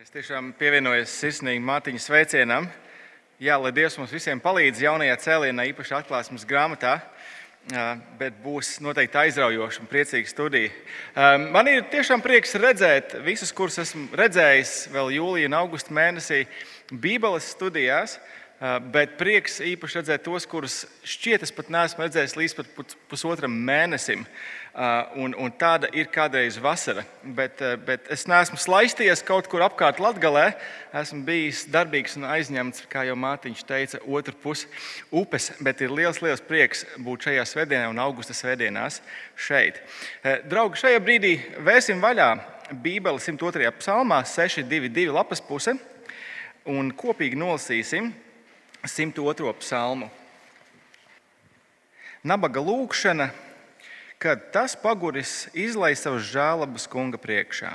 Es tiešām pievienojos sirsnīgi Mārtiņa sveicienam. Jā, lai Dievs mums visiem palīdz jaunajā cēlienā, īpaši atklāsmes grāmatā, bet būs noteikti aizraujoša un priecīga studija. Man ir tiešām prieks redzēt visus, kurus esmu redzējis vēl jūlijā un augusta mēnesī Bībeles studijās. Bet prieks īpaši redzēt tos, kurus šķiet es pat neesmu redzējis līdz pat pusotram mēnesim. Un, un tāda ir kādreiz vasara. Bet, bet es neesmu slaistījies kaut kur apkārt Latvijā. Esmu bijis darbīgs un aizņemts, kā jau Mārtiņš teica, otru pusi upes. Bet ir liels, liels prieks būt šajā svētdienā un augusta svētdienās šeit. Draugi, šajā brīdī vēsim vaļā Bībeli 102. psalmā, 622 lapas puse un kopīgi nolasīsim 102. psalmu. Nabaga lūkšana kad tas paguris izlaiž savas žēlabas kunga priekšā.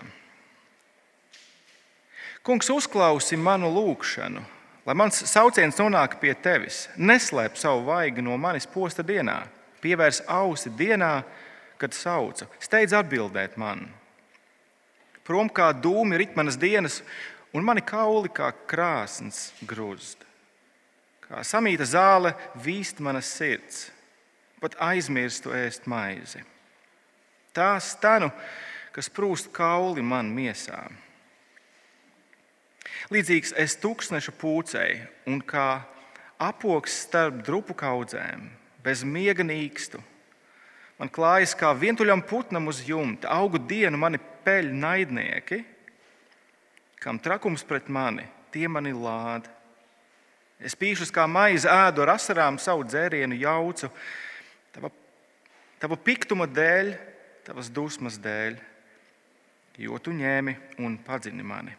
Kungs, uzklausi manu lūgšanu, lai mans sauciens nonāk pie tevis. Neslēp savu vaigu no manis posta dienā, pievērs ausi dienā, kad saucu. Steidz atbildēt man. Prom kā dūmi rit manas dienas, un mani kauli kā krāsns grūst. Kā samīta zāle vīst manas sirds pat aizmirstu ēst maizi. Tā stanu, kas prūst kauli man miesā. Līdzīgs es tūkstneša pūcei un kā apoks starp drupu kaudzēm, bez miega nīkstu. Man klājas kā vientuļam putnam uz jumta, augu dienu mani peļ naidnieki, kam trakums pret mani, tie mani lāda. Es pīšus kā maize ēdu ar asarām savu dzērienu jaucu, tava piktuma dēļ, tavas dusmas dēļ, jo tu ņēmi un padzini mani.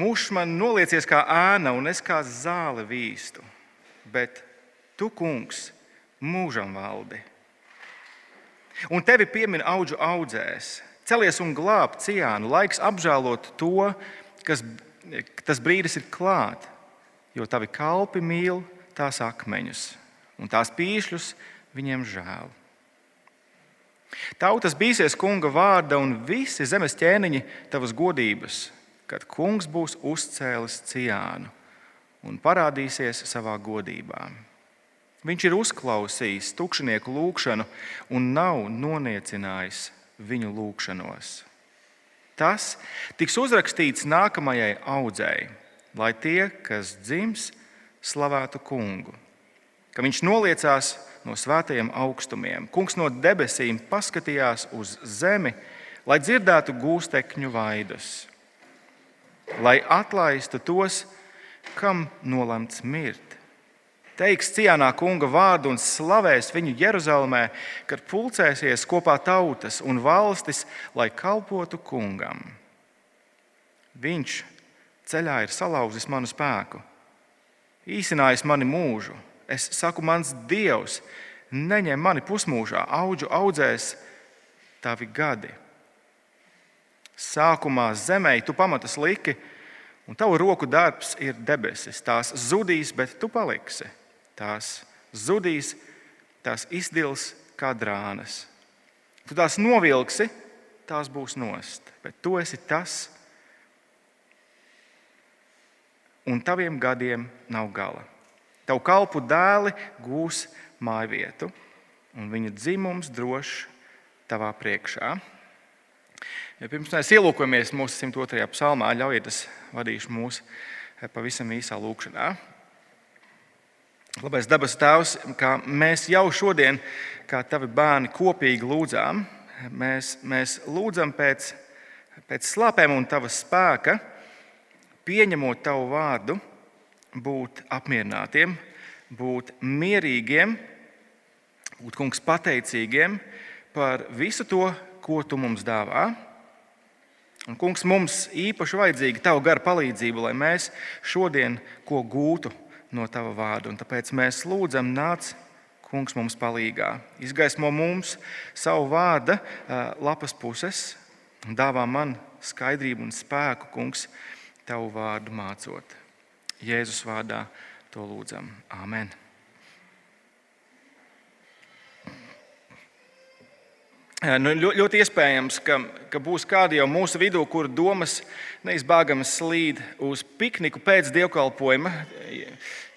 Mūžs man noliecies kā ēna, un es kā zāle vīstu, bet tu, kungs, mūžam valdi. Un tevi piemin augu audzēs, celies un glāb ciānu, laiks apžēlot to, kas tas brīdis ir klāt, jo tavi kalpi mīl tās akmeņus un tās pīšļus viņiem žēl. Tautas bīsies kunga vārda un visi zemes ķēniņi tavas godības, kad kungs būs uzcēlis ciānu un parādīsies savā godībā. Viņš ir uzklausījis tukšinieku lūgšanu un nav noniecinājis viņu lūgšanos. Tas tiks uzrakstīts nākamajai audzēji, lai tie, kas dzims, slavētu kungu ka viņš noliecās no svētajiem augstumiem. Kungs no debesīm paskatījās uz zemi, lai dzirdētu gūstekņu vaidus, lai atlaistu tos, kam nolemts mirt. Teiks cienā kunga vārdu un slavēs viņu Jeruzalemē, kad pulcēsies kopā tautas un valstis, lai kalpotu kungam. Viņš ceļā ir salauzis manu spēku, īsinājis mani mūžu Es saku, mans dievs, neņem mani pusmūžā, augu audzēs tavi gadi. Sākumā zemē tu pamatas liki, un tavu roku darbs ir debesis. Tās zudīs, bet tu paliksi. Tās zudīs, tās izdils kā drānas. Tu tās novilksi, tās būs nost, bet tu esi tas, un taviem gadiem nav gala. Tavu kalpu dēli gūs māju vietu, un viņa dzimums drošs tavā priekšā. Ja pirms mēs ielūkojamies mūsu 102. psalmā, ļaujiet, es vadīšu mūs pavisam īsā lūkšanā. Labais dabas tēvs, kā mēs jau šodien, kā tavi bērni, kopīgi lūdzām, mēs, mēs lūdzam pēc, pēc slāpēm un tava spēka, pieņemot tavu vārdu būt apmierinātiem, būt mierīgiem, būt kungs pateicīgiem par visu to, ko tu mums dāvā. Un, kungs, mums īpaši vajadzīga tava gara palīdzība, lai mēs šodien ko gūtu no tava vārda. Un tāpēc mēs lūdzam, nāc, kungs, mums palīdzīgā. Izgaismo mums savu vārda lapas puses, dāvā man skaidrību un spēku, kungs, tavu vārdu mācot. Jēzus vārdā to lūdzam. Āmen! Nu, ļoti iespējams, ka, ka būs kādi jau mūsu vidū, kur domas neizbēgami slīd uz pikniku pēc dievkalpojuma.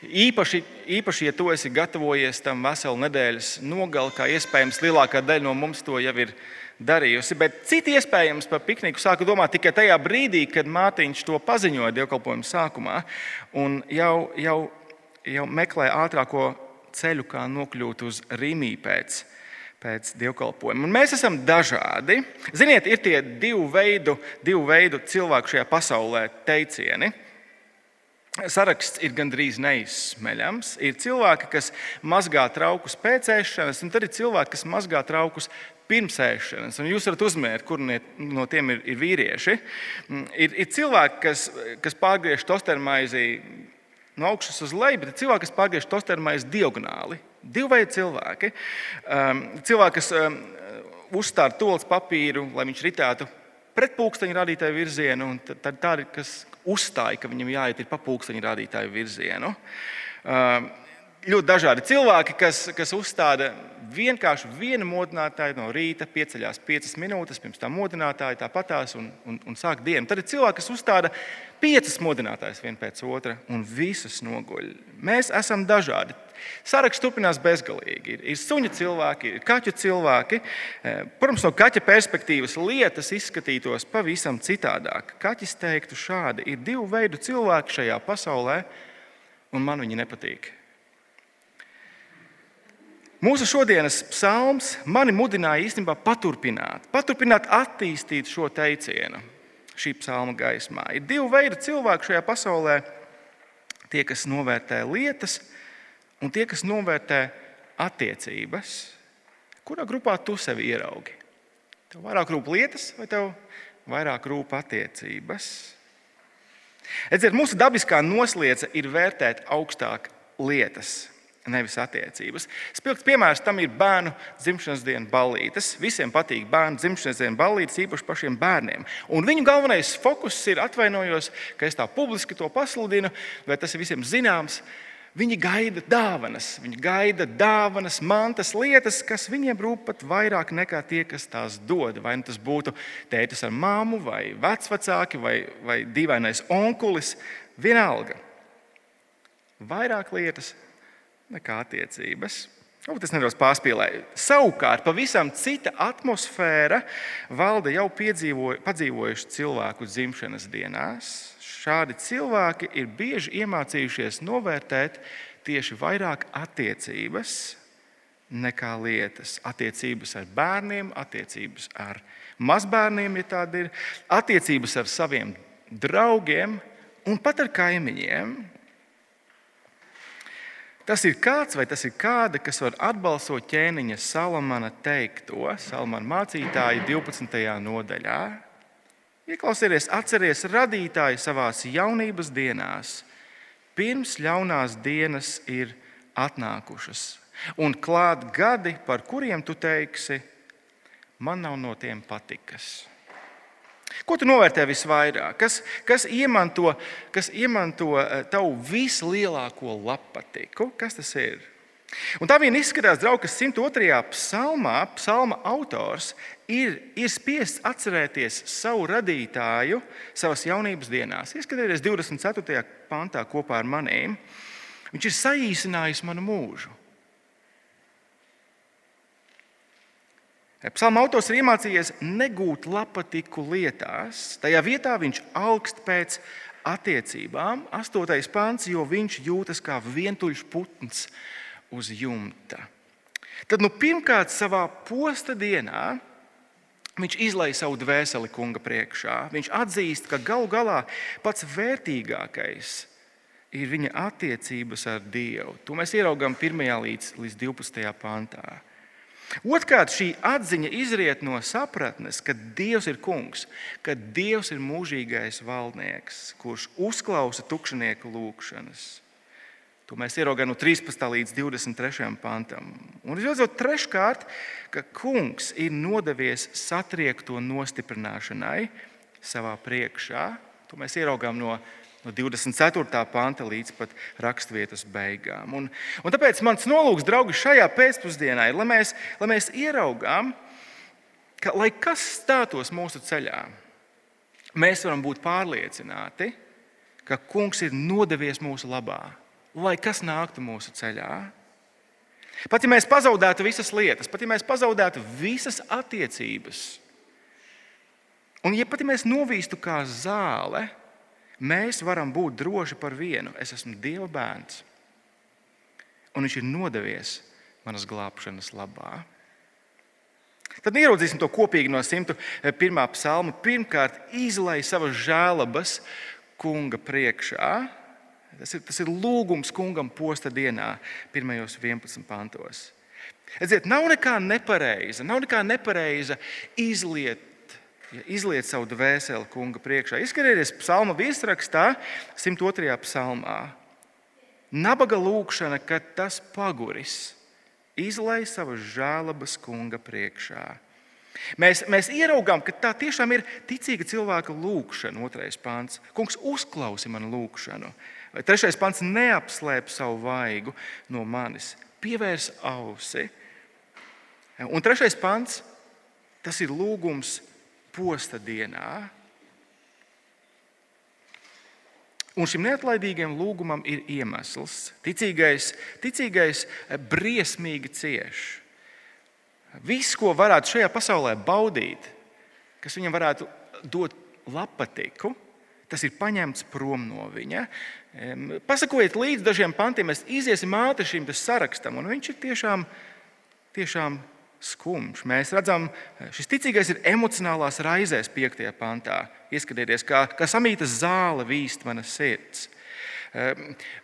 Īpaši, īpaši, ja tu esi gatavojies tam veselu nedēļas nogali, kā iespējams lielākā daļa no mums to jau ir darījusi. Bet citi iespējams par pikniku sāka domāt tikai tajā brīdī, kad Mārtiņš to paziņoja dievkalpojuma sākumā un jau, jau, jau meklē ātrāko ceļu, kā nokļūt uz Rīmī pēc pēc dievkalpojuma. Un mēs esam dažādi. Ziniet, ir tie divu veidu, divu veidu cilvēku šajā pasaulē teicieni. Saraksts ir gandrīz neizsmeļams. Ir cilvēki, kas mazgā traukus pēc ēšanas, un tad ir cilvēki, kas mazgā traukus pirms ēšanas. Un jūs varat uzmērt, kur no tiem ir, ir vīrieši. Ir, ir cilvēki, kas, kas pārgriež tostermaizi no augšas uz leju, bet ir cilvēki, kas pārgriež tostermaizi diagonāli. Divi veidi cilvēki. Um, cilvēki, kas um, uzstāda tolas papīru, lai viņš ritētu pret pulksteņa rādītāju virzienu, un tad tādi, kas uzstāja, ka viņam jāiet pa pulksteņa rādītāju virzienu. Ļoti dažādi cilvēki, kas, kas uzstāda vienkārši vienu modinātāju no rīta, pieceļās piecas minūtes, pirms tam modinātāja tāpatās un, un, un sāk dienu. Tad ir cilvēki, kas uzstāda piecas modinātājas viena pēc otra un visas noguļ. Mēs esam dažādi. Saraksts turpinās bezgalīgi. Ir, suņa cilvēki, ir kaķu cilvēki. Eh, protams, no kaķa perspektīvas lietas izskatītos pavisam citādāk. Kaķis teiktu, šādi ir divu veidu cilvēki šajā pasaulē, un man viņi nepatīk. Mūsu šodienas psalms mani mudināja īstenībā paturpināt, paturpināt attīstīt šo teicienu šī psalma gaismā. Ir divi veidi cilvēku šajā pasaulē. Tie, kas novērtē lietas, un tie, kas novērtē attiecības. Kurā grupā tu sevi ieraugi? Tev vairāk rūp lietas, vai tev vairāk rūp attiecības? Redziet, mūsu dabiskā noslēdze ir vērtēt augstāk lietas nevis attiecības. Spilgts piemērs tam ir bērnu dzimšanas dienas ballītes. Visiem patīk bērnu dzimšanas dienas ballītes, īpaši pašiem bērniem. Un viņu galvenais fokus ir atvainojos, ka es tā publiski to pasludinu, vai tas ir visiem zināms. Viņi gaida dāvanas, viņi gaida dāvanas, mantas, lietas, kas viņiem rūp pat vairāk nekā tie, kas tās dod. Vai nu tas būtu tētis ar māmu, vai vecvecāki, vai, vai dīvainais onkulis, vienalga. Vairāk lietas, nekā attiecības. Varbūt es nedaudz pārspīlēju. Savukārt, pavisam cita atmosfēra valda jau piedzīvojuši cilvēku dzimšanas dienās. Šādi cilvēki ir bieži iemācījušies novērtēt tieši vairāk attiecības nekā lietas. Attiecības ar bērniem, attiecības ar mazbērniem, ja tāda ir, attiecības ar saviem draugiem un pat ar kaimiņiem. Tas ir kāds vai tas ir kāda, kas var atbalstot ķēniņa Salamana teikto, Salamana mācītāja 12. nodaļā. Ieklausieties, atcerieties radītāju savā jaunības dienās, pirms ļaunās dienas ir atnākušas, un klāt gadi, par kuriem tu teiksi, man nav no tiem patikas. Ko tu novērtē visvairāk? Kas, kas, iemanto, kas iemanto eh, tavu vislielāko lapatiku? Kas tas ir? Un tā vien izskatās, draugi, ka 102. psalmā psalma autors ir, ir spiests atcerēties savu radītāju savas jaunības dienās. Ieskatieties 24. pantā kopā ar maniem. Viņš ir saīsinājis manu mūžu. Psalma autors ir iemācījies negūt lapatiku lietās. Tajā vietā viņš augst pēc attiecībām. Astotais pāns, jo viņš jūtas kā vientuļš putns uz jumta. Tad nu, pirmkārt, savā posta dienā viņš izlaiž savu dvēseli kunga priekšā. Viņš atzīst, ka galu galā pats vērtīgākais ir viņa attiecības ar Dievu. To mēs ieraugām 1. līdz, līdz 12. pantā. Otrkārt, šī atziņa izriet no sapratnes, ka Dievs ir kungs, ka Dievs ir mūžīgais valdnieks, kurš uzklausa tukšnieku lūgšanas. To mēs ieraugām no 13. līdz 23. pantam. Un visbeidzot, treškārt, ka kungs ir nodevies satriekto nostiprināšanai savā priekšā. To mēs ieraugām no no 24. panta līdz pat raksturvietas beigām. Un, un tāpēc mans nolūks, draugi, šajā pēcpusdienā ir, lai mēs, lai mēs ieraugām, ka, lai kas stātos mūsu ceļā, mēs varam būt pārliecināti, ka Kungs ir nodevies mūsu labā, lai kas nāktu mūsu ceļā. Pat ja mēs pazaudētu visas lietas, pat ja mēs pazaudētu visas attiecības, un ja pat ja mēs novīstu kā zāle, mēs varam būt droši par vienu. Es esmu Dieva bērns, un Viņš ir nodevies manas glābšanas labā. Tad ieraudzīsim to kopīgi no 101. psalma. Pirmkārt, izlai savas žēlabas kunga priekšā. Tas ir, tas ir lūgums kungam posta dienā, pirmajos 11 pantos. Redziet, nav nekā nepareiza, nav nekā nepareiza izliet, ja, izliet savu dvēseli kunga priekšā. Izskatieties, psalma virsrakstā, 102. psalmā. Nabaga lūkšana, kad tas paguris izlai savas žēlabas kunga priekšā. Mēs, mēs ieraugām, ka tā tiešām ir ticīga cilvēka lūkšana. Otrais pāns. Kungs, uzklausi manu lūkšanu. Trešais pāns neapslēp savu vaigu no manis, pievērs ausi. Un trešais pāns tas ir lūgums posta dienā. Un šim neatlaidīgajam lūgumam ir iemesls. Ticīgais, ticīgais eh, briesmīgi cieš. Viss, ko varētu šajā pasaulē baudīt, kas viņam varētu dot lapatiku, tas ir paņemts prom no viņa. Pasakojiet līdzi dažiem pantiem, mēs iesim ātri šim sarakstam, un viņš ir tiešām, tiešām skumjš. Mēs redzam, šis ticīgais ir emocionālās raizēs, 5. pantā. Ieskatieties, kā, kā samītas zāle vīst manas sirds.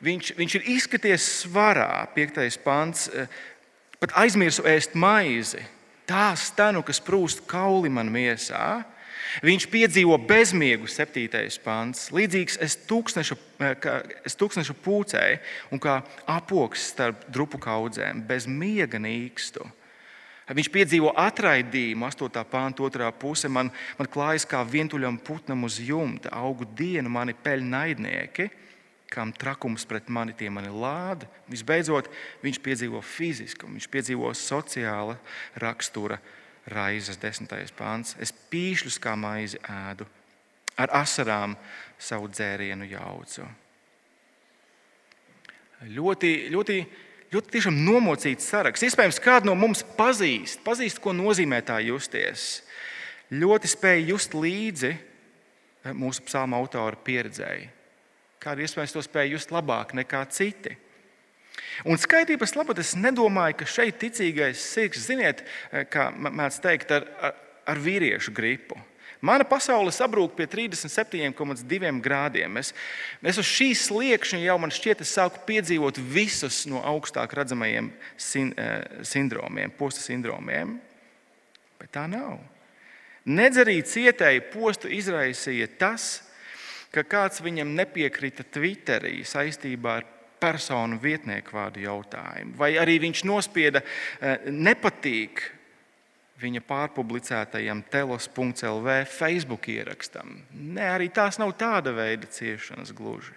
Viņš, viņš ir izskaties svarā, 5. pants. Ehm, pat aizmirsu ēst maizi, tā stanu, kas prūst kauli man miesā. Viņš piedzīvo bezmiegu, 7. pants. Līdzīgs es tūkstneša, es tūkstneša pūcēju un kā apoks starp drupu kaudzēm, bez miega nīkstu. Viņš piedzīvo atraidījumu, 8. pānta otrā puse. Man, man klājas kā vientuļam putnam uz jumta, augu dienu mani peļ naidnieki, kam trakums pret mani tie mani lāda. Visbeidzot, viņš piedzīvo fizisku, viņš piedzīvo sociāla rakstura raizes, 10. pāns. Es pīšļus kā maizi ēdu, ar asarām savu dzērienu jaucu. Ļoti, ļoti ļoti tiešām nomocīts saraksts. Iespējams, kādu no mums pazīst, pazīst, ko nozīmē tā justies. Ļoti spēj just līdzi eh, mūsu psalma autora pieredzēji. Kādu iespējams to spēj just labāk nekā citi. Un skaidrības labad es nedomāju, ka šeit ticīgais sirds, ziniet, eh, kā mēdz teikt, ar, ar, ar vīriešu gripu. Mana pasaule sabrūk pie 37,2 grādiem. Es, es uz šīs sliekšņa jau man šķiet, es sāku piedzīvot visus no augstāk redzamajiem sin, eh, sindromiem, posta sindromiem. Bet tā nav. Nedz arī cietēji postu izraisīja tas, ka kāds viņam nepiekrita Twitterī saistībā ar personu vietnieku vārdu jautājumu, vai arī viņš nospieda eh, nepatīk viņa pārpublicētajam telos.lv Facebook ierakstam. Nē, arī tās nav tāda veida ciešanas gluži.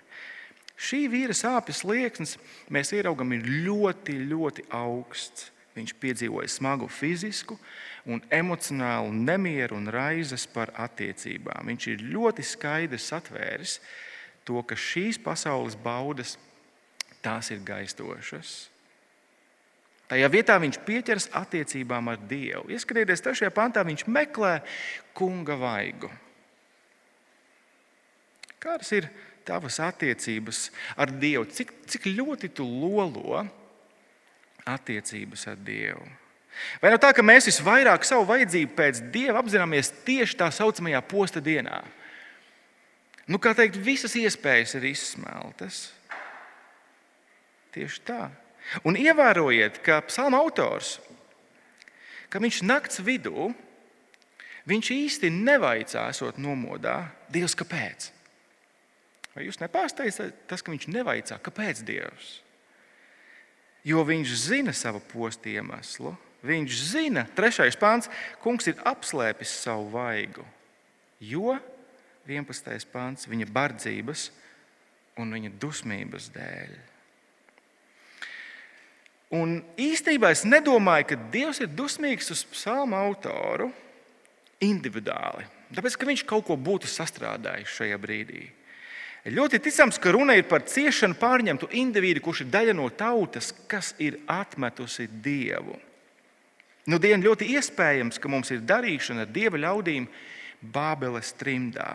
Šī vīra sāpes slieksnis mēs ieraugam ir ļoti, ļoti augsts. Viņš piedzīvoja smagu fizisku un emocionālu nemieru un raizes par attiecībām. Viņš ir ļoti skaidri satvēris to, ka šīs pasaules baudas tās ir gaistošas Tajā vietā viņš pieķers attiecībām ar Dievu. Ieskatieties, trešajā pantā viņš meklē kunga vaigu. Kādas ir tavas attiecības ar Dievu? Cik, cik ļoti tu lolo attiecības ar Dievu? Vai no tā, ka mēs visvairāk savu vajadzību pēc Dieva apzināmies tieši tā saucamajā posta dienā? Nu, kā teikt, visas iespējas ir izsmeltas. Tieši tā. Un ievērojiet, ka psalma autors, ka viņš nakts vidū, viņš īsti nevaicā, esot nomodā, Dievs, kāpēc? Vai jūs nepārsteidzat tas, ka viņš nevaicā, kāpēc Dievs? Jo viņš zina savu postu iemeslu. Viņš zina, trešais pāns, kungs ir apslēpis savu vaigu. Jo 11. pāns viņa bardzības un viņa dusmības dēļ. Un īstenībā es nedomāju, ka Dievs ir dusmīgs uz psalmu autoru, individuāli. Tāpēc, ka viņš kaut ko būtu sastrādājis šajā brīdī. Ļoti ticams, ka runa ir par ciešanu pārņemtu individu, kurš ir daļa no tautas, kas ir atmetusi dievu. Nu, dien ļoti iespējams, ka mums ir darīšana ar dieva ļaudīm Bābeles trimdā.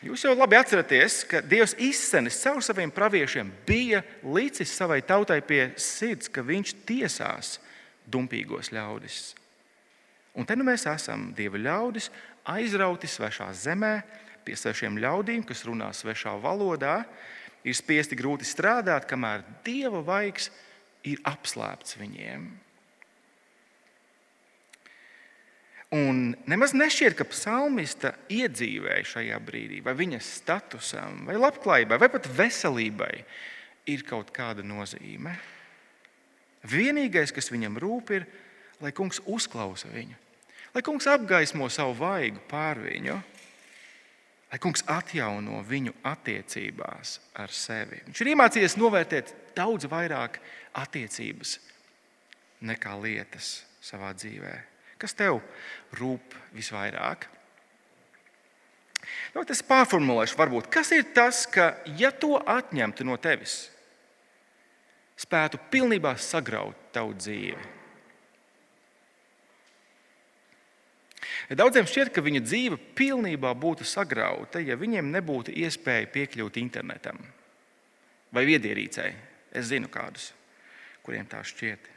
Jūs jau labi atceraties, ka Dievs izsenis caur saviem praviešiem bija līdzis savai tautai pie sirds, ka viņš tiesās dumpīgos ļaudis. Un te nu mēs esam Dieva ļaudis, aizrauti svešā zemē, pie svešiem ļaudīm, kas runā svešā valodā, ir spiesti grūti strādāt, kamēr Dieva vaigs ir apslēpts viņiem. Un nemaz nešķiet, ka psalmista iedzīvēja šajā brīdī, vai viņa statusam, vai labklājībai, vai pat veselībai ir kaut kāda nozīme. Vienīgais, kas viņam rūp, ir, lai kungs uzklausa viņu, lai kungs apgaismo savu vaigu pār viņu, lai kungs atjauno viņu attiecībās ar sevi. Viņš ir iemācījies novērtēt daudz vairāk attiecības nekā lietas savā dzīvēm. Kas tev rūp visvairāk? Nu, es pārformulēšu, varbūt, kas ir tas, ka, ja to atņemtu no tevis, spētu pilnībā sagraut tavu dzīvi. Daudziem šķiet, ka viņa dzīve pilnībā būtu sagrauta, ja viņiem nebūtu iespēja piekļūt internetam vai viedierīcei. Es zinu kādus, kuriem tā šķiet.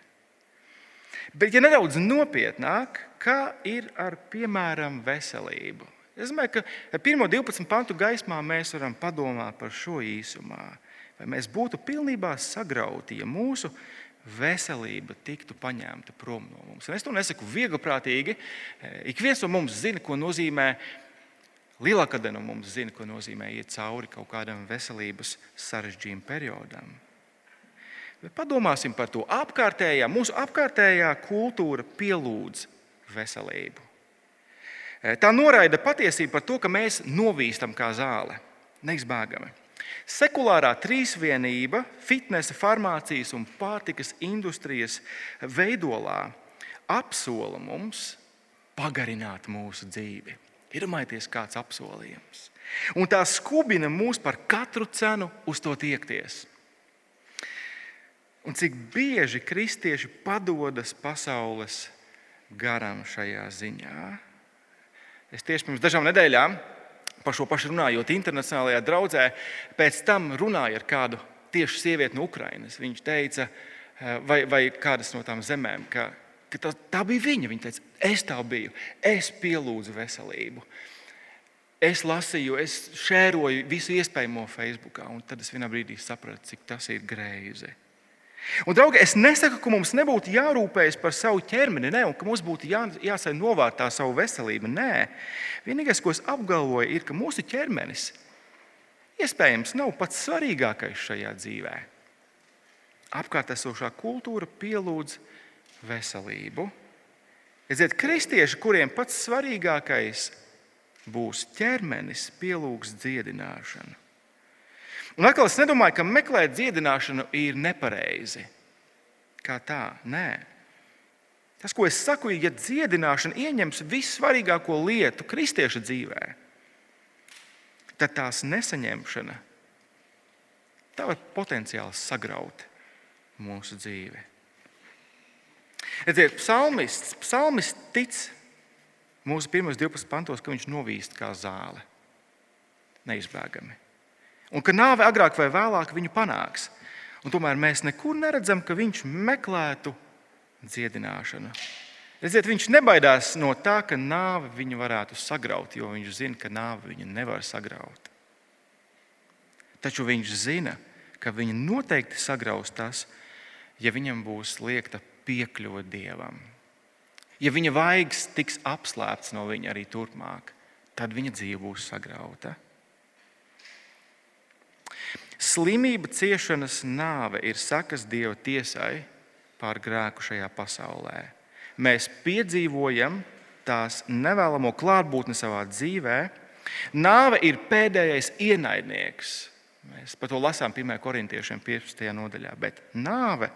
Bet, ja nedaudz nopietnāk, kā ir ar piemēram veselību? Es domāju, ka pirmo 12 pantu gaismā mēs varam padomāt par šo īsumā. Vai mēs būtu pilnībā sagrauti, ja mūsu veselība tiktu paņemta prom no mums? Un es to nesaku viegliprātīgi. Ik viens no mums zina, ko nozīmē. Lielākā daļa no mums zina, ko nozīmē iet cauri kaut kādam veselības sarežģījuma periodam. Bet padomāsim par to. Apkārtējā, mūsu apkārtējā kultūra pielūdz veselību. E, tā noraida patiesību par to, ka mēs novīstam kā zāle, neizbēgami. Sekulārā trīsvienība, fitnesa, farmācijas un pārtikas industrijas veidolā apsola mums pagarināt mūsu dzīvi. Iedomājieties, kāds apsolījums. Un tā skubina mūs par katru cenu uz to tiekties. Un cik bieži kristieši padodas pasaules garam šajā ziņā. Es tieši pirms dažām nedēļām par šo pašu runājot internacionālajā draudzē, pēc tam runāju ar kādu tieši sievieti no Ukrainas. Viņš teica, eh, vai, vai kādas no tām zemēm, ka, ka tā, tā bija viņa. Viņa teica, es tā biju, es pielūdzu veselību. Es lasīju, es šēroju visu iespējamo Facebook, un tad es vienā brīdī sapratu, cik tas ir greizi. Un, draugi, es nesaku, ka mums nebūtu jārūpējas par savu ķermeni, ne, un ka mums būtu jā, jāsaka novārtā savu veselību. Nē, vienīgais, ko es apgalvoju, ir, ka mūsu ķermenis iespējams nav pats svarīgākais šajā dzīvē. Apkārt esošā kultūra pielūdz veselību. Redziet, kristieši, kuriem pats svarīgākais būs ķermenis, pielūgs dziedināšanu. Un atkal es nedomāju, ka meklēt dziedināšanu ir nepareizi. Kā tā? Nē. Tas, ko es saku, ir, ja dziedināšana ieņems vissvarīgāko lietu kristieša dzīvē, tad tās nesaņemšana tā var potenciāli sagraut mūsu dzīvi. Redziet, psalmists, psalmists tic mūsu pirmos 12 pantos, ka viņš novīst kā zāle. Neizbēgami un ka nāve agrāk vai vēlāk viņu panāks. Un tomēr mēs nekur neredzam, ka viņš meklētu dziedināšanu. Redziet, viņš nebaidās no tā, ka nāve viņu varētu sagraut, jo viņš zina, ka nāve viņu nevar sagraut. Taču viņš zina, ka viņa noteikti sagraus tas, ja viņam būs liekta piekļuve dievam. Ja viņa vaigs tiks apslēpts no viņa arī turpmāk, tad viņa dzīve būs sagrauta. Slimība, ciešanas, nāve ir sakas Dieva tiesai pār grēku šajā pasaulē. Mēs piedzīvojam tās nevēlamo klātbūtni savā dzīvē. Nāve ir pēdējais ienaidnieks. Mēs par to lasām 1. korintiešiem 15. nodaļā. Bet nāve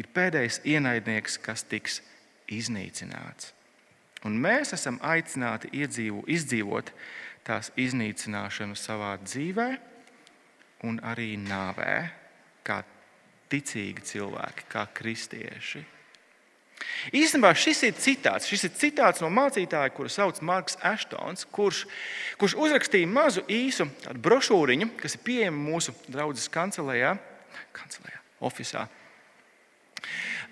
ir pēdējais ienaidnieks, kas tiks iznīcināts. Un mēs esam aicināti iedzīvo, izdzīvot tās iznīcināšanu savā dzīvē un arī nāvē, kā ticīgi cilvēki, kā kristieši. Īstenībā šis ir citāts. Šis ir citāts no mācītāja, kuru sauc Marks Ashtons, kurš, kurš uzrakstīja mazu īsu brošūriņu, kas ir pieejama mūsu draugas kancelējā, kancelējā oficiālā.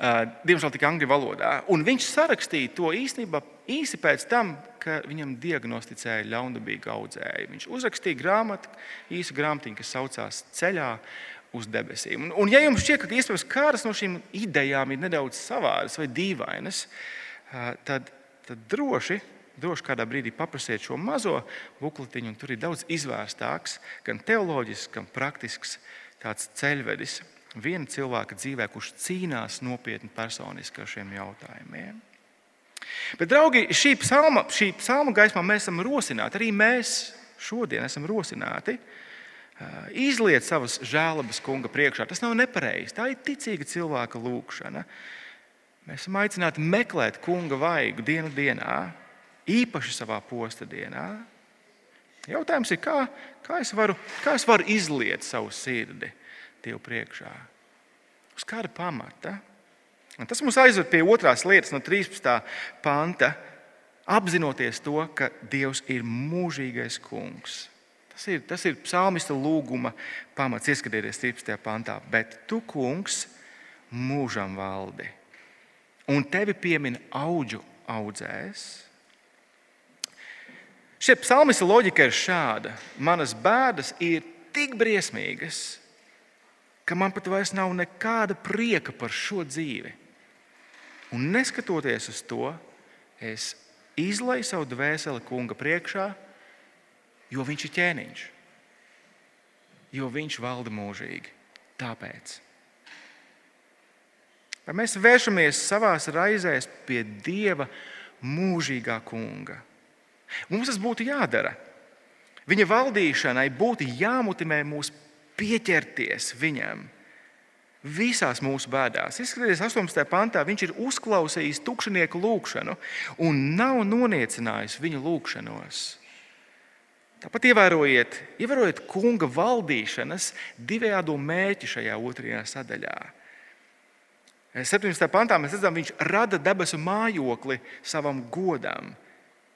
Diemžēl tikai angļu valodā. Un viņš sarakstīja to īstenībā īsi pēc tam, kad viņam diagnosticēja ļaundabīgu audzēju. Viņš uzrakstīja grāmatu, īsu grāmatiņu, kas saucās Ceļā uz debesīm. Un, un ja jums šķiet, ka iespējams kādas no šīm idejām ir nedaudz savādas vai dīvainas, tad, tad droši, droši kādā brīdī paprasiet šo mazo bukletiņu, un tur ir daudz izvērstāks, gan teoloģisks, gan praktisks ceļvedis viena cilvēka dzīvē, kurš cīnās nopietni personiski ar šiem jautājumiem. Bet, draugi, šī psalma, šī psalma gaismā mēs esam rosināti, arī mēs šodien esam rosināti izliet savas žēlabas kunga priekšā. Tas nav nepareizi. Tā ir ticīga cilvēka lūkšana. Mēs esam aicināti meklēt kunga vaigu dienu dienā, īpaši savā posta dienā. Jautājums ir, kā, kā, es varu, kā es varu izliet savu sirdi Dievu priekšā? Uz kāda pamata? Un tas mums aizved pie otrās lietas, no 13. panta, apzinoties to, ka Dievs ir mūžīgais kungs. Tas ir, tas ir psalmista lūguma pamats. Ieskatieties 13. pantā. Bet tu, kungs, mūžam valdi, un tevi piemin augu audzēs. Šie psalmista loģika ir šāda. Manas bēdas ir tik briesmīgas, ka man pat vairs nav nekāda prieka par šo dzīvi. Un neskatoties uz to, es izlaižu savu dvēseli kunga priekšā jo viņš ir ķēniņš, jo viņš valda mūžīgi. Tāpēc. Vai mēs vēršamies savā raizēs pie Dieva mūžīgā kunga? Mums tas būtu jādara. Viņa valdīšanai būtu jāmutimē mūs pieķerties viņam visās mūsu bēdās. Izskatieties, 18. pantā viņš ir uzklausījis tukšnieku lūgšanu un nav noniecinājis viņu lūgšanos. Tāpat ievērojiet, ievērojiet kunga valdīšanas divējādo mērķi šajā otrajā sadaļā. 17. pantā mēs redzam, viņš rada debesu mājokli savam godam.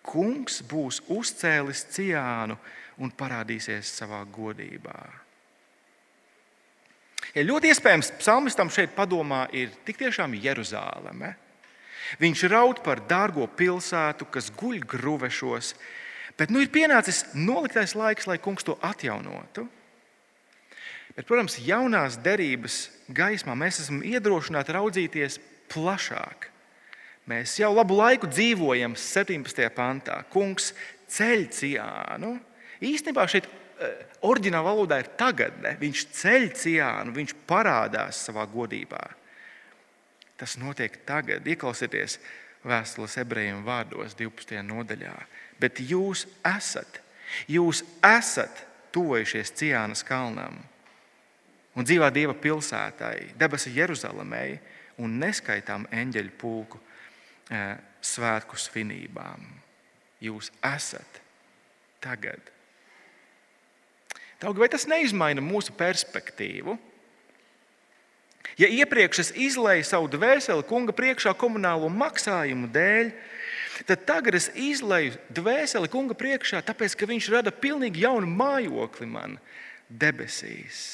Kungs būs uzcēlis ciānu un parādīsies savā godībā. Ja ļoti iespējams, psalmistam šeit padomā ir tik tiešām Jeruzaleme. Viņš raud par dārgo pilsētu, kas guļ gruvešos, Bet nu ir pienācis noliktais laiks, lai kungs to atjaunotu. Bet, protams, jaunās derības gaismā mēs esam iedrošināti raudzīties plašāk. Mēs jau labu laiku dzīvojam 17. pantā. Kungs ceļ ciānu. Īstenībā šeit eh, oriģinālā valodā ir tagadne. Viņš ceļ ciānu, viņš parādās savā godībā. Tas notiek tagad. Ieklausieties vēstules ebrejiem vārdos 12. nodaļā bet jūs esat, jūs esat tuvojušies Ciānas kalnam un dzīvā Dieva pilsētai, debesu Jeruzalemē un neskaitām eņģeļu pulku e, svētku svinībām. Jūs esat tagad. Taugi, vai tas neizmaina mūsu perspektīvu? Ja iepriekš es izlēju savu dvēseli kunga priekšā komunālo maksājumu dēļ, tad tagad es izlēju dvēseli kunga priekšā, tāpēc ka viņš rada pilnīgi jaunu mājokli man debesīs.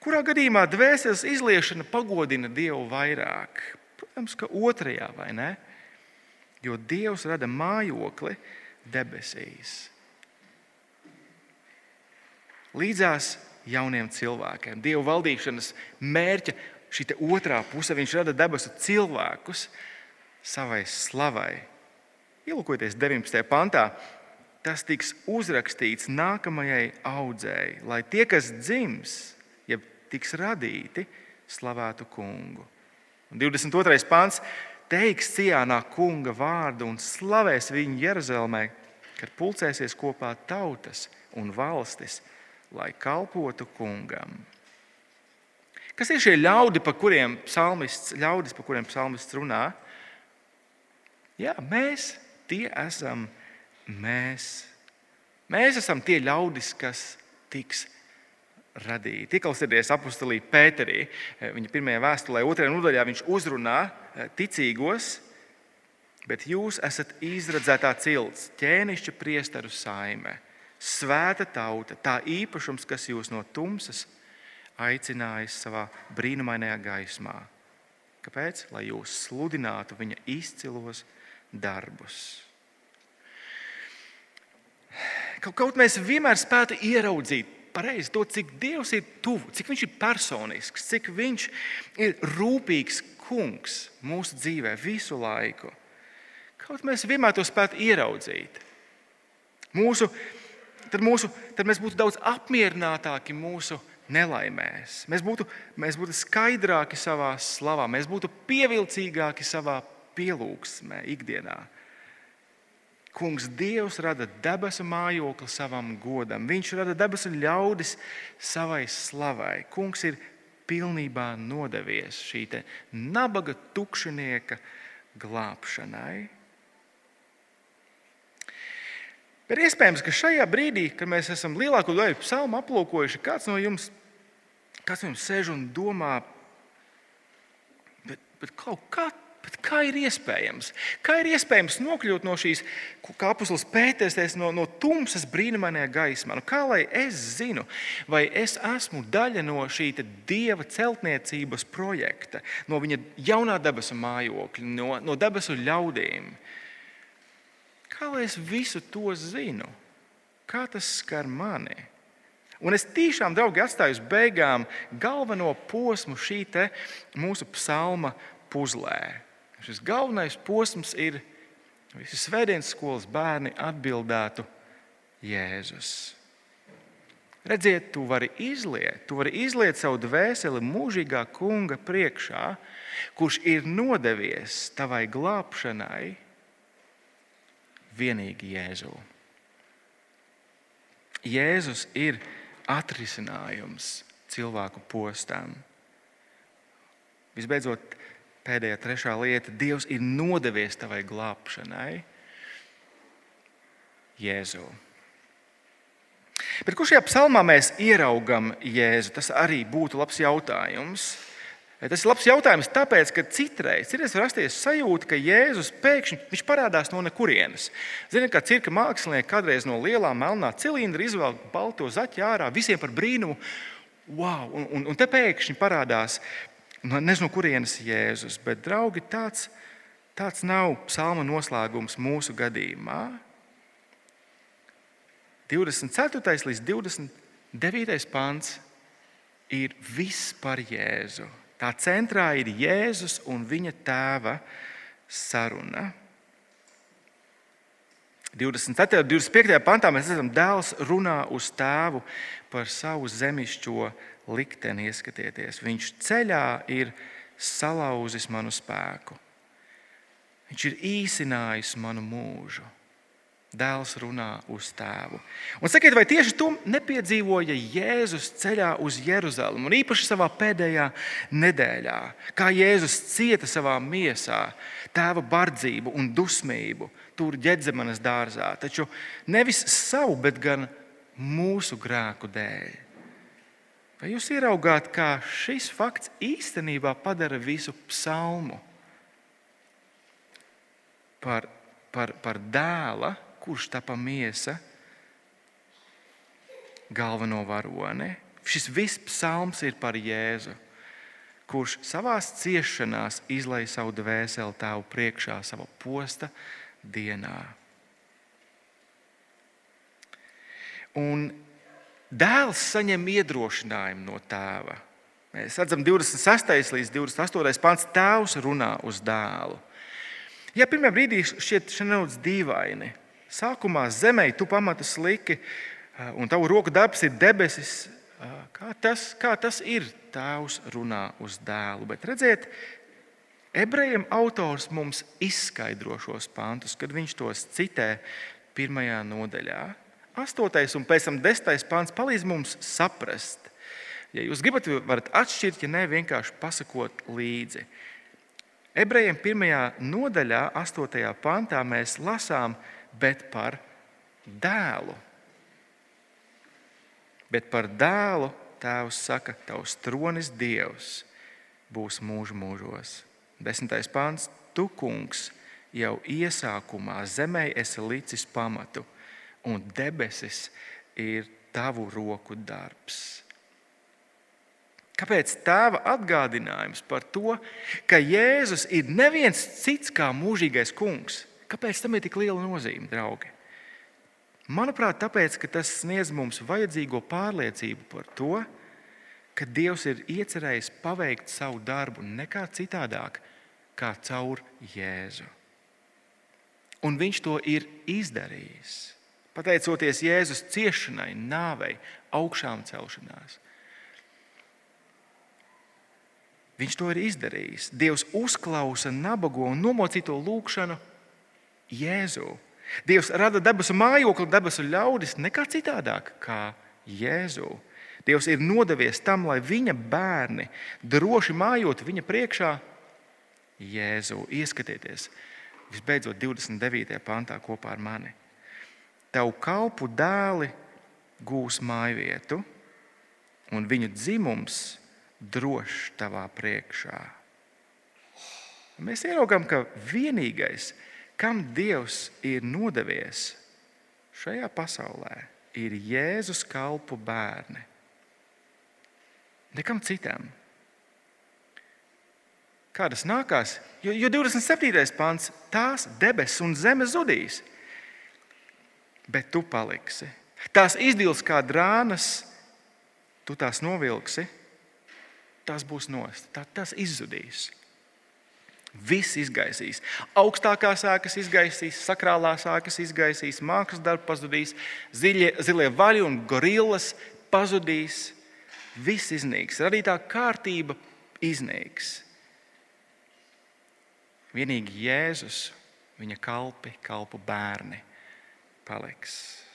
Kurā gadījumā dvēseles izliešana pagodina Dievu vairāk? Protams, ka otrajā vai ne? Jo Dievs rada mājokli debesīs. Līdzās jauniem cilvēkiem, Dieva valdīšanas mērķa, šī otrā puse, viņš rada debesu cilvēkus savai slavai, Ielūkojieties 19. pantā. Tas tiks uzrakstīts nākamajai audzēji, lai tie, kas dzims, jeb tiks radīti, slavētu kungu. Un 22. pāns teiks cienā kunga vārdu un slavēs viņu Jeruzalemē, kad pulcēsies kopā tautas un valstis, lai kalpotu kungam. Kas ir šie ļaudi, par kuriem psalmists, ļaudis, par kuriem psalmists runā? Jā, mēs tie esam mēs. Mēs esam tie ļaudis, kas tiks radīti. Ieklausieties apustulī Pēterī. Viņa pirmajā vēstulē, otrajā nodaļā viņš uzrunā eh, ticīgos, bet jūs esat izradzētā cilts, ķēnišķa priesteru saime, svēta tauta, tā īpašums, kas jūs no tumsas aicinājis savā brīnumainajā gaismā. Kāpēc? Lai jūs sludinātu viņa izcilos darbus. Kaut, kaut mēs vienmēr spētu ieraudzīt pareizi to, cik Dievs ir tuvu, cik Viņš ir personisks, cik Viņš ir rūpīgs kungs mūsu dzīvē visu laiku. Kaut mēs vienmēr to spētu ieraudzīt. Mūsu, tad, mūsu, tad mēs būtu daudz apmierinātāki mūsu nelaimēs. Mēs būtu, mēs būtu skaidrāki savā slavā, mēs būtu pievilcīgāki savā pielūgsmē, ikdienā. Kungs Dievs rada debesu mājokli savam godam. Viņš rada debesu ļaudis savai slavai. Kungs ir pilnībā nodevies šī nabaga tukšinieka glābšanai. Bet iespējams, ka šajā brīdī, kad mēs esam lielāko daļu psalmu aplūkojuši, kāds no jums, kāds no jums sēž un domā, bet, bet kaut kā Bet kā ir iespējams? Kā ir iespējams nokļūt no šīs, kā apustulis pētēties, no, no tumsas brīnumainajā gaismā? Nu, kā lai es zinu, vai es esmu daļa no šī dieva celtniecības projekta, no viņa jaunā debesu mājokļa, no, no debesu ļaudīm? Kā lai es visu to zinu? Kā tas skar mani? Un es tiešām, draugi, atstāju uz beigām galveno posmu šī mūsu psalma puzlē. Šis galvenais posms ir, visi svētdienas skolas bērni atbildētu Jēzus. Redziet, tu vari izliet, tu vari izliet savu dvēseli mūžīgā kunga priekšā, kurš ir nodevies tavai glābšanai, vienīgi Jēzu. Jēzus ir atrisinājums cilvēku postām. Visbeidzot, pēdējā trešā lieta - Dievs ir nodevies tavai glābšanai, Jēzu. Bet kur šajā psalmā mēs ieraugam Jēzu? Tas arī būtu labs jautājums. Tas ir labs jautājums, tāpēc, ka citreiz, citreiz var rasties sajūta, ka Jēzus pēkšņi parādās no nekurienes. Ziniet, kā cirka mākslinieki kādreiz no lielā melnā cilindra izvelk balto zaķi ārā, visiem par brīnumu. Wow, un, un, un te pēkšņi parādās Nezinu, kurienes Jēzus, bet, draugi, tāds, tāds nav psalma noslēgums mūsu gadījumā. 24. līdz 29. pāns ir viss par Jēzu. Tā centrā ir Jēzus un viņa tēva saruna. 24. un 25. pantā mēs redzam, dēls runā uz tēvu par savu zemišķo likteni ieskatieties. Viņš ceļā ir salauzis manu spēku. Viņš ir īsinājis manu mūžu. Dēls runā uz tēvu. Un sakiet, vai tieši to nepiedzīvoja Jēzus ceļā uz Jeruzalemi, un īpaši savā pēdējā nedēļā, kā Jēzus cieta savā miesā, tēva bardzību un dusmību, tur ģedzemanas dārzā, taču nevis savu, bet gan mūsu grēku dēļ. Vai jūs ieraugāt, kā šis fakts īstenībā padara visu psalmu par, par, par dēla, kurš tapa miesa, galveno varoni? Šis viss psalms ir par Jēzu, kurš savā ciešanās izlaiž savu dvēseli tēvu priekšā, savā posta dienā. Un Dēls saņem iedrošinājumu no tēva. Mēs redzam, 26. līdz 28. pāns tēvs runā uz dēlu. Ja pirmā brīdī šķiet nedaudz dīvaini, sākumā zemē tu pamatus liki, un tavu roku darbs ir debesis, kā tas, kā tas ir, tēvs runā uz dēlu. Bet redziet, ebrejiem autors mums izskaidro šos pantus, kad viņš tos citē pirmajā nodaļā. 8. un pēc tam 10. pāns palīdz mums saprast. Ja jūs gribat, varat atšķirt, ja ne vienkārši pasakot līdzi. Ebrejiem pirmajā nodaļā, 8. pantā, mēs lasām, bet par dēlu. Bet par dēlu Tēvs saka, tavs tronis Dievs būs mūžu mūžos. Desmitais pāns, tu kungs jau iesākumā zemē esi licis pamatu, un debesis ir tavu roku darbs. Kāpēc tēva atgādinājums par to, ka Jēzus ir neviens cits kā mūžīgais kungs? Kāpēc tam ir tik liela nozīme, draugi? Manuprāt, tāpēc, ka tas sniedz mums vajadzīgo pārliecību par to, ka Dievs ir iecerējis paveikt savu darbu nekā citādāk, kā caur Jēzu. Un Viņš to ir izdarījis. Pateicoties Jēzus ciešanai, nāvei, augšām celšanās. Viņš to ir izdarījis. Dievs uzklausa nabago un nomocīto lūgšanu Jēzu. Dievs rada debesu mājokli, debesu ļaudis nekā citādāk kā Jēzu. Dievs ir nodevies tam, lai viņa bērni droši mājot viņa priekšā Jēzu. Ieskatieties, visbeidzot, 29. pantā kopā ar mani. Tavu kalpu dēli gūs mājvietu, un viņu dzimums drošs tavā priekšā. Mēs ieraugām, ka vienīgais, kam Dievs ir nodevies šajā pasaulē, ir Jēzus kalpu bērni. Nekam citam. Kā tas nākās? Jo, jo 27. pāns tās debesis un zeme zudīs, bet tu paliksi. Tās izdils kā drānas, tu tās novilksi, tās būs nost, tā, tās izzudīs. Viss izgaisīs. Augstākās ēkas izgaisīs, sakrālās ēkas izgaisīs, mākslas darbi pazudīs, ziļie, zilie vaļi un gorillas pazudīs viss iznīks, radītā kārtība iznīks. Vienīgi Jēzus, viņa kalpi, kalpu bērni paliks.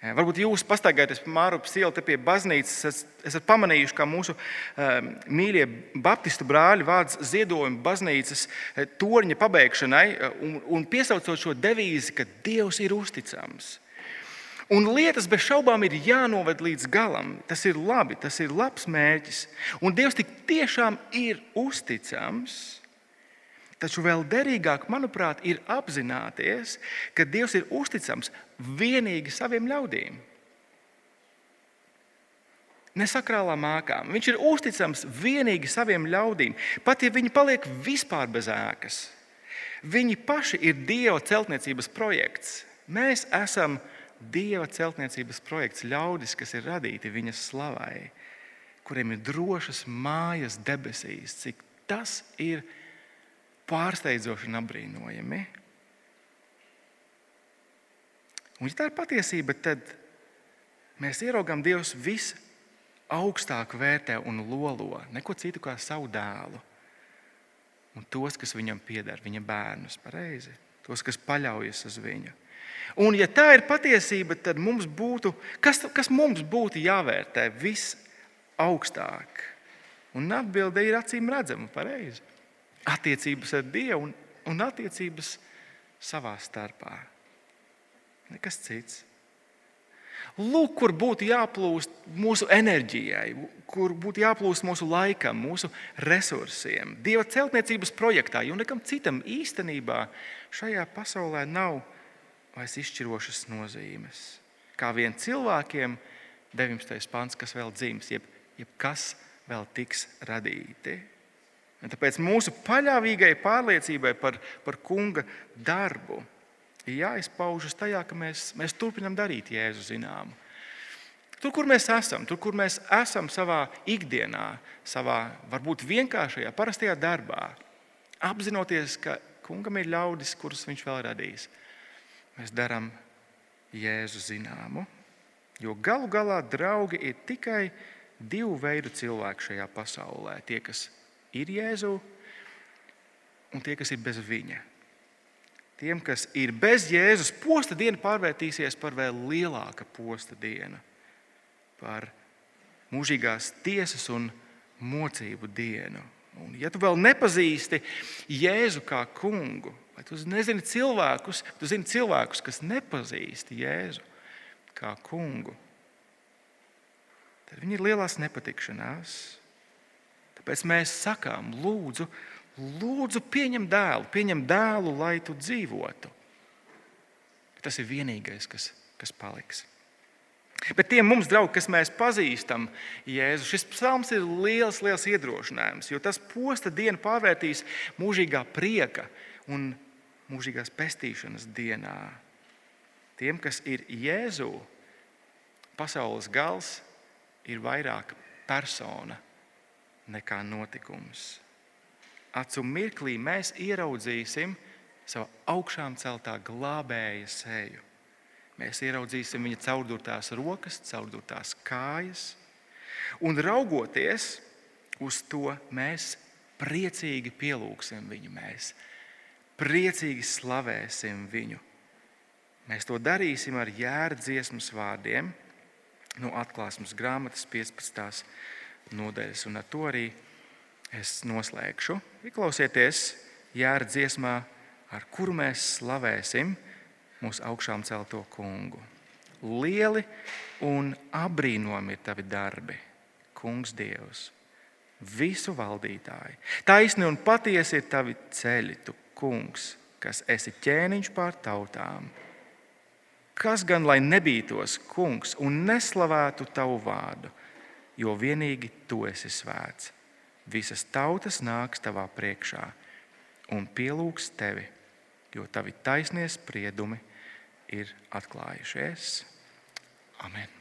Varbūt jūs pastaigājaties pa Mārupas ielu, te pie baznīcas. Esat pamanījuši, ka mūsu um, mīļie baptistu brāļi vāc ziedojumu baznīcas eh, torņa pabeigšanai un, un piesaucot šo devīzi, ka Dievs ir uzticams. Un lietas bez šaubām ir jānoved līdz galam. Tas ir labi, tas ir labs mērķis. Un Dievs tik tiešām ir uzticams. Taču vēl derīgāk, manuprāt, ir apzināties, ka Dievs ir uzticams vienīgi saviem ļaudīm. Nesakrālā mākām. Viņš ir uzticams vienīgi saviem ļaudīm, pat ja viņi paliek vispār bez ēkas. Viņi paši ir Dieva celtniecības projekts. Mēs esam Dieva celtniecības projekts, ļaudis, kas ir radīti viņa slavai, kuriem ir drošas mājas debesīs, cik tas ir pārsteidzoši un apbrīnojami. Un, ja tā ir patiesība, tad mēs ieraugām Dievs visaugstāk vērtē un lolo neko citu kā savu dēlu. Un tos, kas viņam pieder, viņa bērnus, pareizi, tos, kas paļaujas uz viņu. Un, ja tā ir patiesība, tad mums būtu, kas, kas mums būtu jāvērtē visaugstāk? Un atbilde ir acīm redzama, pareizi. Attiecības ar Dievu un, un attiecības savā starpā. Nekas cits. Lūk, kur būtu jāplūst mūsu enerģijai, kur būtu jāplūst mūsu laikam, mūsu resursiem. Dieva celtniecības projektā, jo nekam citam īstenībā šajā pasaulē nav vairs izšķirošas nozīmes. Kā vien cilvēkiem, 19. pants, kas vēl dzims, jeb, jeb kas vēl tiks radīti. Un tāpēc mūsu paļāvīgai pārliecībai par, par kunga darbu ir jāizpaužas tajā, ka mēs, mēs turpinām darīt Jēzu zināmu. Tur, kur mēs esam, tur, kur mēs esam savā ikdienā, savā varbūt vienkāršajā, parastajā darbā, apzinoties, ka kungam ir ļaudis, kurus viņš vēl radīs mēs darām Jēzu zināmu. Jo galu galā draugi ir tikai divu veidu cilvēki šajā pasaulē. Tie, kas ir Jēzu, un tie, kas ir bez viņa. Tiem, kas ir bez Jēzus, posta diena pārvērtīsies par vēl lielāku posta dienu, par mūžīgās tiesas un mocību dienu. Un, ja tu vēl nepazīsti Jēzu kā kungu, vai tu nezini cilvēkus, tu zini cilvēkus, kas nepazīst Jēzu kā kungu, tad viņi ir lielās nepatikšanās. Tāpēc mēs sakām, lūdzu, lūdzu pieņem dēlu, pieņem dēlu, lai tu dzīvotu. Tas ir vienīgais, kas, kas paliks. Bet tiem mums, draugi, kas mēs pazīstam Jēzu, šis psalms ir liels, liels iedrošinājums, jo tas posta dienu pārvērtīs mūžīgā prieka un mūžīgās pestīšanas dienā. Tiem, kas ir Jēzu, pasaules gals ir vairāk persona nekā notikums. Acu mirklī mēs ieraudzīsim savu augšām celtā glābēja seju. Mēs ieraudzīsim viņa caurdurtās rokas, caurdurtās kājas, un raugoties uz to, mēs priecīgi pielūgsim viņu, mēs priecīgi slavēsim viņu. Mēs to darīsim ar jēra dziesmas vārdiem no atklāsmes grāmatas 15. nodaļas, un ar to arī es noslēgšu. Ieklausieties jēra dziesmā, ar kuru mēs slavēsim mūsu augšām celto kungu. Lieli un apbrīnojami ir tavi darbi, kungs Dievs, visu valdītāji. Taisni un patiesi ir tavi ceļi, tu kungs, kas esi ķēniņš pār tautām. Kas gan lai nebītos, kungs, un neslavētu tavu vārdu, jo vienīgi tu esi svēts. Visas tautas nāks tavā priekšā un pielūgs tevi, jo tavi taisnie spriedumi ir atklājušies. Amen.